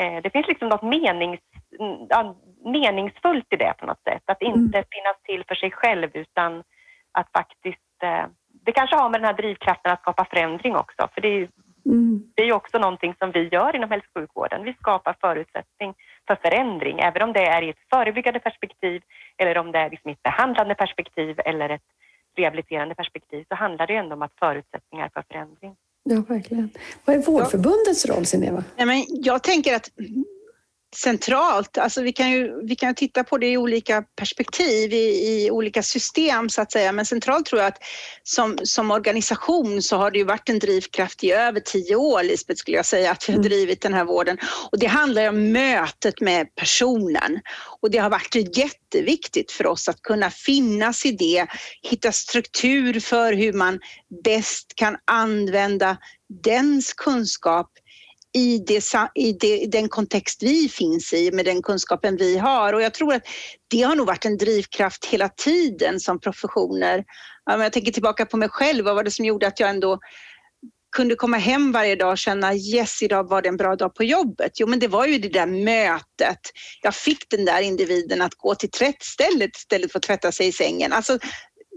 C: Eh, det finns liksom något menings, meningsfullt i det på något sätt. Att inte mm. finnas till för sig själv utan att faktiskt... Eh, det kanske har med den här drivkraften att skapa förändring också. För det är, mm. det är också någonting som vi gör inom hälso och sjukvården. Vi skapar förutsättning för förändring, även om det är i ett förebyggande perspektiv eller om det är liksom i ett behandlande perspektiv eller ett rehabiliterande perspektiv så handlar det ändå om att förutsättningar för förändring.
D: Ja, verkligen. Vad är Vårdförbundets roll, Sineva?
B: Men jag tänker att centralt. Alltså vi, kan ju, vi kan titta på det i olika perspektiv, i, i, olika system så att säga. Men centralt tror jag att som, som organisation så har det ju varit en drivkraft i över tio år, Lisbeth, skulle jag säga, att vi har mm. drivit den här vården. Och det handlar om mötet med personen. Och det har varit jätteviktigt för oss att kunna finnas i det, hitta struktur för hur man bäst kan använda dens kunskap i, det, i, det, den kontext vi finns i med den kunskapen vi har. Och jag tror att det har nog varit en drivkraft hela tiden som professioner. Jag tänker tillbaka på mig själv, vad var det som gjorde att jag ändå kunde komma hem varje dag och känna yes, idag var det en bra dag på jobbet. Jo, men det var ju det där mötet. Jag fick den där individen att gå till tvättstället istället för att tvätta sig i sängen. Alltså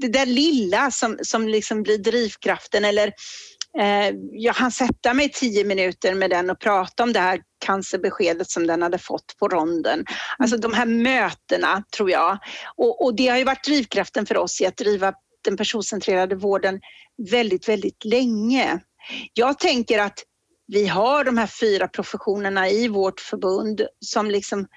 B: det där lilla som, som liksom blir drivkraften eller Eh, jag hann sätta mig tio minuter med den och prata om det här cancerbeskedet som den hade fått på ronden. Alltså de här mötena tror jag. Och, och det har ju varit drivkraften för oss i att driva den personcentrerade vården väldigt, väldigt länge. Jag tänker att vi har de här fyra professionerna i vårt förbund som liksom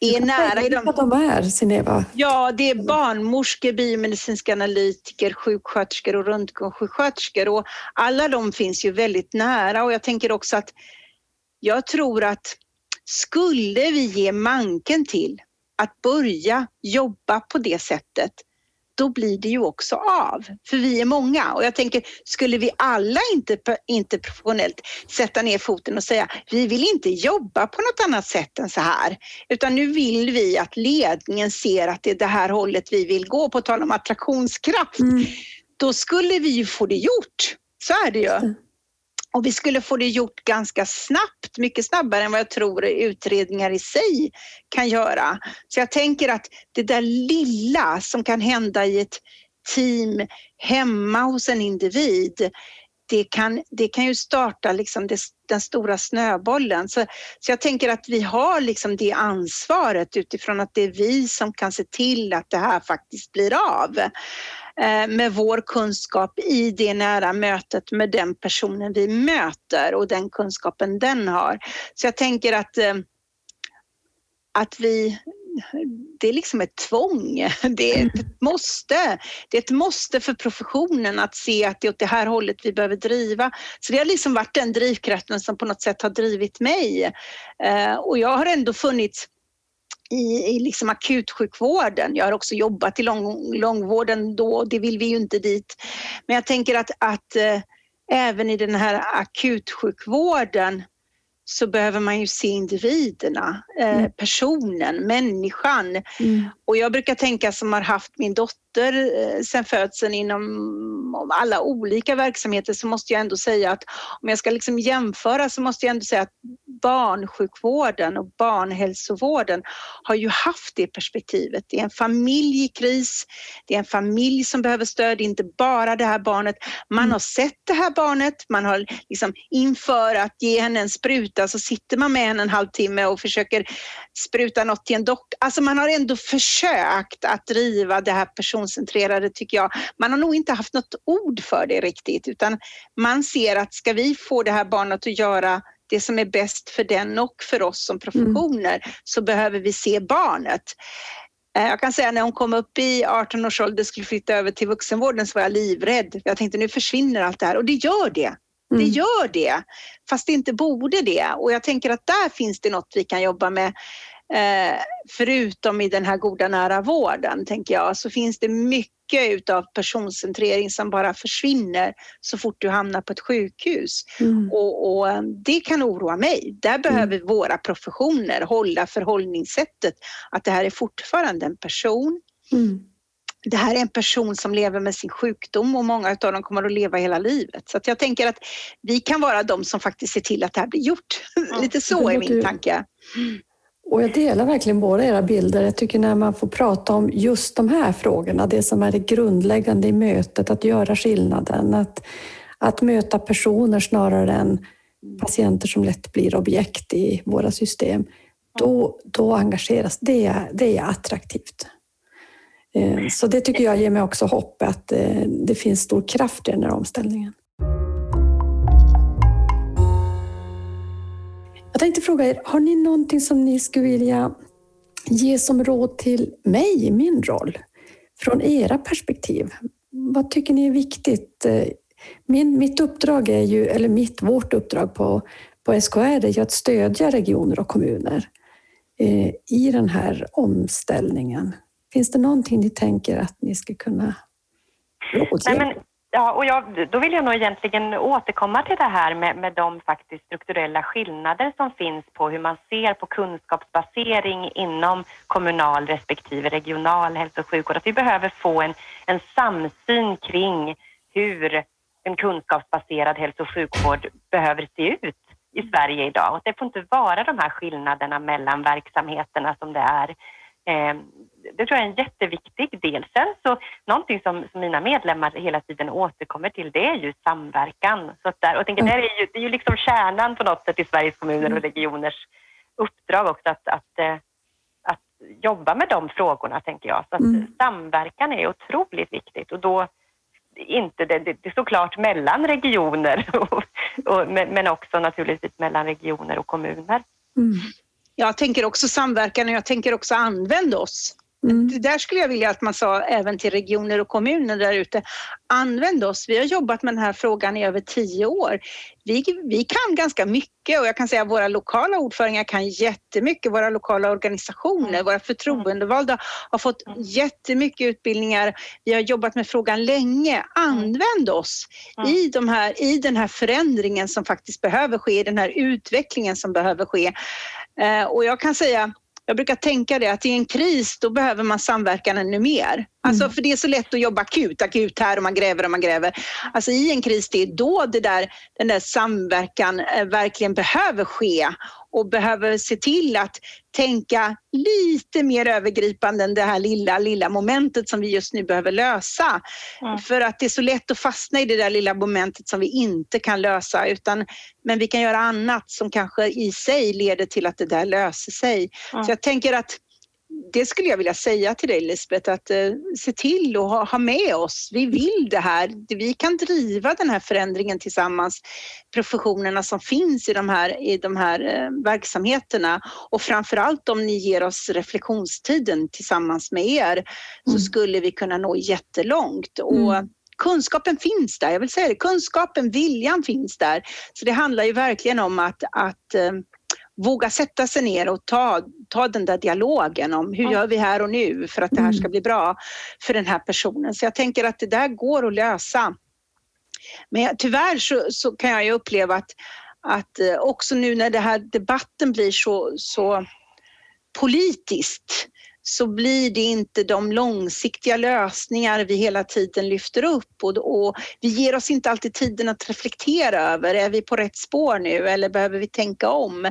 B: är nära.
D: I de... de är, Sineva?
B: Ja, det är barnmorskor, biomedicinska analytiker, sjuksköterskor och röntgensjuksköterskor och alla de finns ju väldigt nära och jag tänker också att jag tror att skulle vi ge manken till att börja jobba på det sättet då blir det ju också av. För vi är många och jag tänker, skulle vi alla inte, inte professionellt sätta ner foten och säga, vi vill inte jobba på något annat sätt än så här, utan nu vill vi att ledningen ser att det är det här hållet vi vill gå, på tal om attraktionskraft, mm. då skulle vi ju få det gjort. Så är det ju. Och vi skulle få det gjort ganska snabbt, mycket snabbare än vad jag tror utredningar i sig kan göra. Så jag tänker att det där lilla som kan hända i ett team hemma hos en individ, det kan, det kan ju starta liksom det, den stora snöbollen. Så, så jag tänker att vi har liksom det ansvaret utifrån att det är vi som kan se till att det här faktiskt blir av. Eh, med vår kunskap i det nära mötet med den personen vi möter och den kunskapen den har. Så jag tänker att, eh, att vi det är liksom ett tvång. Det är ett måste. Det är ett måste för professionen att se att det är åt det här hållet vi behöver driva. Så det har liksom varit den drivkraften som på något sätt har drivit mig. Eh, och jag har ändå funnits i, i liksom akutsjukvården. Jag har också jobbat i lång, långvården då, det vill vi ju inte dit. Men jag tänker att, att äh, även i den här akutsjukvården så behöver man ju se individerna, eh, mm. personen, människan. Mm. Och jag brukar tänka som har haft min dotter eh, sen födseln inom alla olika verksamheter så måste jag ändå säga att om jag ska liksom jämföra så måste jag ändå säga att barnsjukvården och barnhälsovården har ju haft det perspektivet. Det är en familj i kris, det är en familj som behöver stöd, inte bara det här barnet. Man mm. har sett det här barnet, man har liksom inför att ge henne en spruta så sitter man med henne en halvtimme och försöker spruta något till en doktor. Alltså man har ändå försökt att driva det här personcentrerade tycker jag. Man har nog inte haft något ord för det riktigt utan man ser att ska vi få det här barnet att göra det som är bäst för den och för oss som professioner mm. så behöver vi se barnet. Eh, jag kan säga när hon kom upp i 18 års ålder och skulle flytta över till vuxenvården så var jag livrädd. Jag tänkte nu försvinner allt det här och det gör det. Det mm. gör det, fast det inte borde det. Och jag tänker att där finns det något vi kan jobba med. Eh, förutom i den här goda nära vården, tänker jag, så finns det mycket utav personcentrering som bara försvinner så fort du hamnar på ett sjukhus. Mm. Och, och, eh, det kan oroa mig. Där behöver mm. våra professioner hålla förhållningssättet att det här är fortfarande en person. Mm det här är en person som lever med sin sjukdom och många av dem kommer att leva hela livet. Så jag tänker att vi kan vara de som faktiskt ser till att det här blir gjort. Lite så är min tanke.
D: Och jag delar verkligen båda era bilder. Jag tycker när man får prata om just de här frågorna, det som är det grundläggande i mötet, att göra skillnaden, att, att möta personer snarare än patienter som lätt blir objekt i våra system, då, då engageras det. Det är attraktivt. Eh, så det tycker jag ger mig också hopp att eh, det finns stor kraft i den här omställningen. Jag tänkte fråga er, har ni någonting som ni skulle vilja ge som råd till mig i min roll? Från era perspektiv. Vad tycker ni är viktigt? Min, mitt uppdrag är ju, eller mitt, vårt uppdrag på, på SKR är ju att stödja regioner och kommuner eh, i den här omställningen. Finns det någonting ni tänker att ni ska kunna rådge?
C: Ja, och jag, då vill jag nog egentligen återkomma till det här med, med de faktiskt strukturella skillnader som finns på hur man ser på kunskapsbasering inom kommunal respektive regional hälso och sjukvård. Att vi behöver få en, en samsyn kring hur en kunskapsbaserad hälso och sjukvård behöver se ut i Sverige idag. Och det får inte vara de här skillnaderna mellan verksamheterna som det är. Eh, det tror jag är en jätteviktig del. Sen så någonting som, som mina medlemmar hela tiden återkommer till det är ju samverkan. Så där, och tänker, det, är ju, det är ju liksom kärnan på något sätt i Sveriges kommuner och mm. regioners uppdrag också att, att, eh, att jobba med de frågorna tänker jag. Så att mm. samverkan är otroligt viktigt och då inte det, det, är såklart mellan regioner och, och, men också naturligtvis mellan regioner och kommuner.
B: Mm. Jag tänker också samverkan och jag tänker också använd oss. Mm. Det där skulle jag vilja att man sa även till regioner och kommuner där ute. Använd oss. Vi har jobbat med den här frågan i över tio år. Vi, vi kan ganska mycket och jag kan säga att våra lokala ordförande kan jättemycket. Våra lokala organisationer, mm. våra förtroendevalda har fått mm. jättemycket utbildningar. Vi har jobbat med frågan länge. Använd oss mm. i, de här, i den här förändringen som faktiskt behöver ske, den här utvecklingen som behöver ske. Eh, och jag kan säga jag brukar tänka det att i en kris då behöver man samverkan ännu mer. Alltså mm. för det är så lätt att jobba akut, akut här och man gräver och man gräver. Alltså i en kris det är då det där, den där samverkan eh, verkligen behöver ske och behöver se till att tänka lite mer övergripande än det här lilla, lilla momentet som vi just nu behöver lösa. Mm. För att det är så lätt att fastna i det där lilla momentet som vi inte kan lösa, utan, men vi kan göra annat som kanske i sig leder till att det där löser sig. Mm. Så jag tänker att det skulle jag vilja säga till dig Lisbeth, att eh, se till att ha, ha, med oss. Vi vill det här. Vi kan driva den här förändringen tillsammans, professionerna som finns i de här, i de här eh, verksamheterna och framför allt om ni ger oss reflektionstiden tillsammans med er mm. så skulle vi kunna nå jättelångt. Och, mm kunskapen finns där, jag vill säga det, kunskapen, viljan finns där. Så det handlar ju verkligen om att, att eh, våga sätta sig ner och ta, ta den där dialogen om hur gör vi här och nu för att det här ska mm. bli bra för den här personen. Så jag tänker att det där går att lösa. Men tyvärr så, så kan jag ju uppleva att, att eh, också nu när den här debatten blir så, så politiskt så blir det inte de långsiktiga lösningar vi hela tiden lyfter upp och, och, vi ger oss inte alltid tiden att reflektera över, är vi på rätt spår nu eller behöver vi tänka om?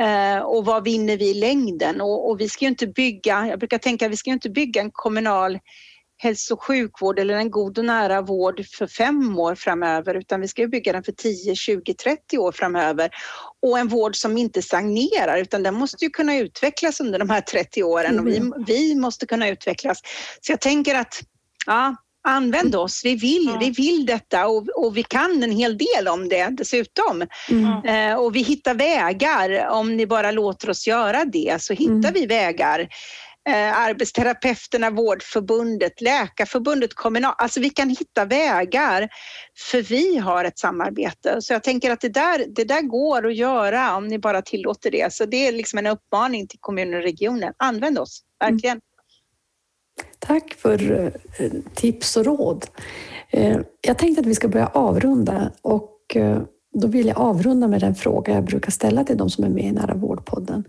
B: Eh, och vad vinner vi i längden? Och, och vi ska ju inte bygga, jag brukar tänka vi ska ju inte bygga en kommunal hälso och sjukvård eller en god och nära vård för fem år framöver utan vi ska bygga den för 10, 20, 30 år framöver. Och en vård som inte stagnerar utan den måste ju kunna utvecklas under de här 30 åren och vi, mm. vi måste kunna utvecklas. Så jag tänker att ja, använd oss. Vi vill, vi vill detta och, och, vi kan en hel del om det dessutom. Mm. Eh, och vi hittar vägar. Om ni bara låter oss göra det så hittar mm. vi vägar Eh, arbetsterapeuterna, Vårdförbundet, Läkarförbundet, Kommunal. Alltså vi kan hitta vägar för vi har ett samarbete. Så jag tänker att det där, det där går att göra om ni bara tillåter det. Så det är liksom en uppmaning till kommuner och regioner. Använd oss, verkligen. Mm.
D: Tack för eh, tips och råd. Eh, jag tänkte att vi ska börja avrunda och då vill jag avrunda med den fråga jag brukar ställa till de som är med i Nära vårdpodden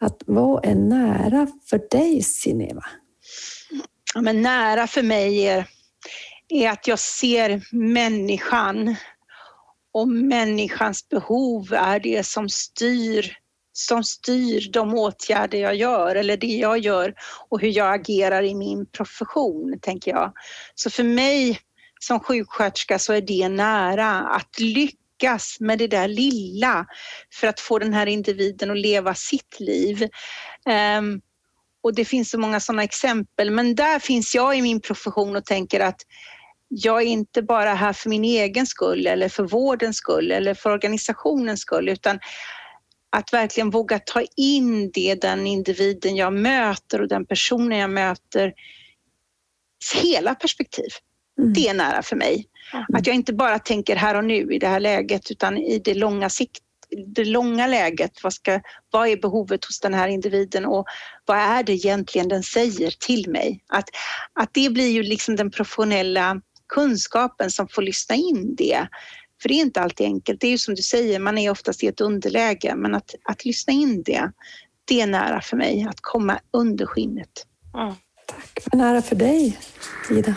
D: att vad är nära för dig, Sineva?
B: Ja, men nära för mig är, är att jag ser människan och människans behov är det som styr som styr de åtgärder jag gör eller det jag gör och hur jag agerar i min profession, tänker jag. Så för mig som sjuksköterska så är det nära att lyckas lyckas med det där lilla för att få den här individen att leva sitt liv. Um, och det finns så många sådana exempel, men där finns jag i min profession och tänker att jag är inte bara här för min egen skull eller för vårdens skull eller för organisationens skull utan att verkligen våga ta in det, den individen jag möter och den personen jag möter, hela perspektiv. Mm. Det är nära för mig. Mm. Att jag inte bara tänker här och nu i det här läget utan i det långa sikt det långa läget, vad, ska, vad är behovet hos den här individen och vad är det egentligen den säger till mig? Att, att det blir ju liksom den professionella kunskapen som får lyssna in det. För det är inte alltid enkelt. Det är ju som du säger, man är oftast i ett underläge, men att, att lyssna in det, det är nära för mig, att komma under skinnet.
D: Mm. Tack. Vad nära för dig, Ida?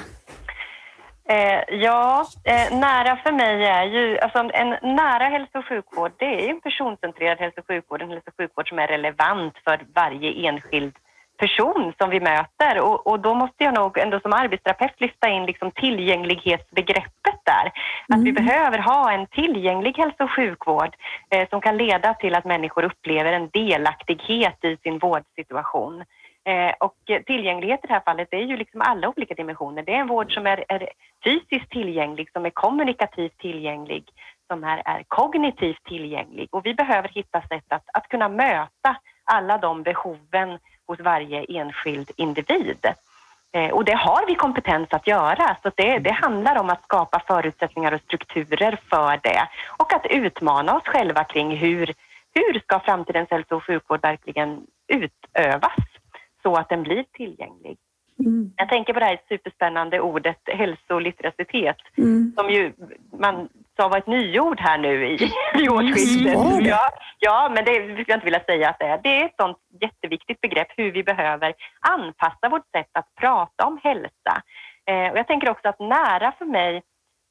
C: Eh, ja, eh, nära för mig är ju, alltså en nära hälso och sjukvård, det är en personcentrerad hälso och sjukvård, en hälso och sjukvård som är relevant för varje enskild person som vi möter och, och då måste jag nog ändå som arbetsterapeut lyfta in liksom tillgänglighetsbegreppet där. Att mm. vi behöver ha en tillgänglig hälso och sjukvård eh, som kan leda till att människor upplever en delaktighet i sin vårdsituation. Eh, och tillgänglighet i det här fallet det är ju liksom alla olika dimensioner. Det är en vård som är, är fysiskt tillgänglig, som är kommunikativt tillgänglig, som är, är kognitivt tillgänglig och vi behöver hitta sätt att, att kunna möta alla de behoven hos varje enskild individ. Eh, och det har vi kompetens att göra, så det, det handlar om att skapa förutsättningar och strukturer för det och att utmana oss själva kring hur, hur ska framtidens hälso och sjukvård verkligen utövas så att den blir tillgänglig. Mm. Jag tänker på det här superspännande ordet hälsoliteracitet mm. som ju man sa var ett nyord här nu i, i årsskiftet. Mm. Ja, ja, men det skulle jag inte vilja säga att det är. Det är ett sånt jätteviktigt begrepp hur vi behöver anpassa vårt sätt att prata om hälsa. Eh, och jag tänker också att nära för mig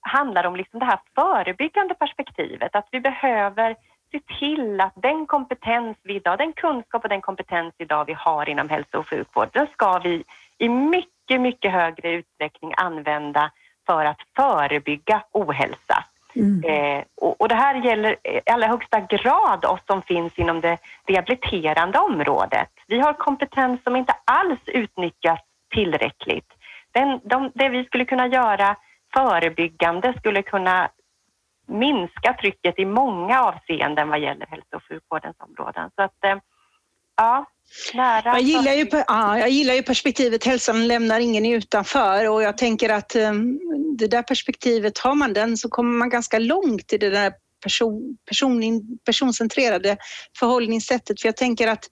C: handlar om liksom det här förebyggande perspektivet, att vi behöver se till att den kompetens vi idag, den kunskap och den kompetens idag vi har inom hälso och sjukvård, den ska vi i mycket, mycket högre utsträckning använda för att förebygga ohälsa. Mm. Eh, och, och, det här gäller i allra högsta grad oss som finns inom det rehabiliterande området. Vi har kompetens som inte alls utnyttjas tillräckligt. Den, de, det vi skulle kunna göra förebyggande skulle kunna minska trycket i många avseenden vad gäller hälso och sjukvårdens områden. Så att, eh, ja, nära.
B: Jag gillar, ju, ja, jag gillar ju perspektivet hälsan lämnar ingen utanför och jag tänker att um, det där perspektivet, har man den så kommer man ganska långt i det där person, person, personcentrerade förhållningssättet. För jag tänker att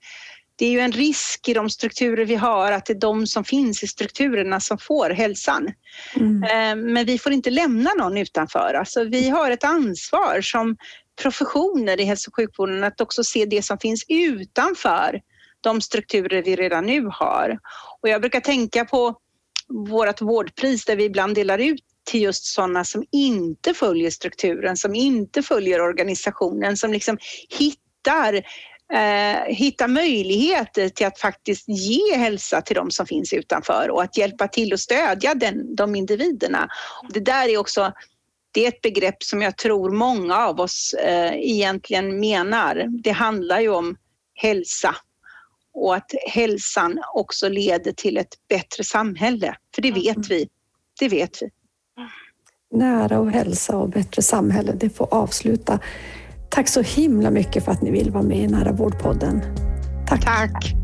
B: det är ju en risk i de strukturer vi har att det är de som finns i strukturerna som får hälsan. Mm. Eh, men vi får inte lämna någon utanför. Alltså vi har ett ansvar som professioner i hälso och sjukvården att också se det som finns utanför de strukturer vi redan nu har. Och jag brukar tänka på vårt vårdpris där vi ibland delar ut till just sådana som inte följer strukturen, som inte följer organisationen, som liksom hittar eh, hitta möjligheter till att faktiskt ge hälsa till de som finns utanför och att hjälpa till och stödja den, de individerna. Det där är också det är ett begrepp som jag tror många av oss eh, egentligen menar. Det handlar ju om hälsa och att hälsan också leder till ett bättre samhälle. För det vet mm. vi. Det vet vi.
D: Nära och hälsa och bättre samhälle, det får avsluta Tack så himla mycket för att ni vill vara med i Nära vårdpodden.
B: Tack. Tack.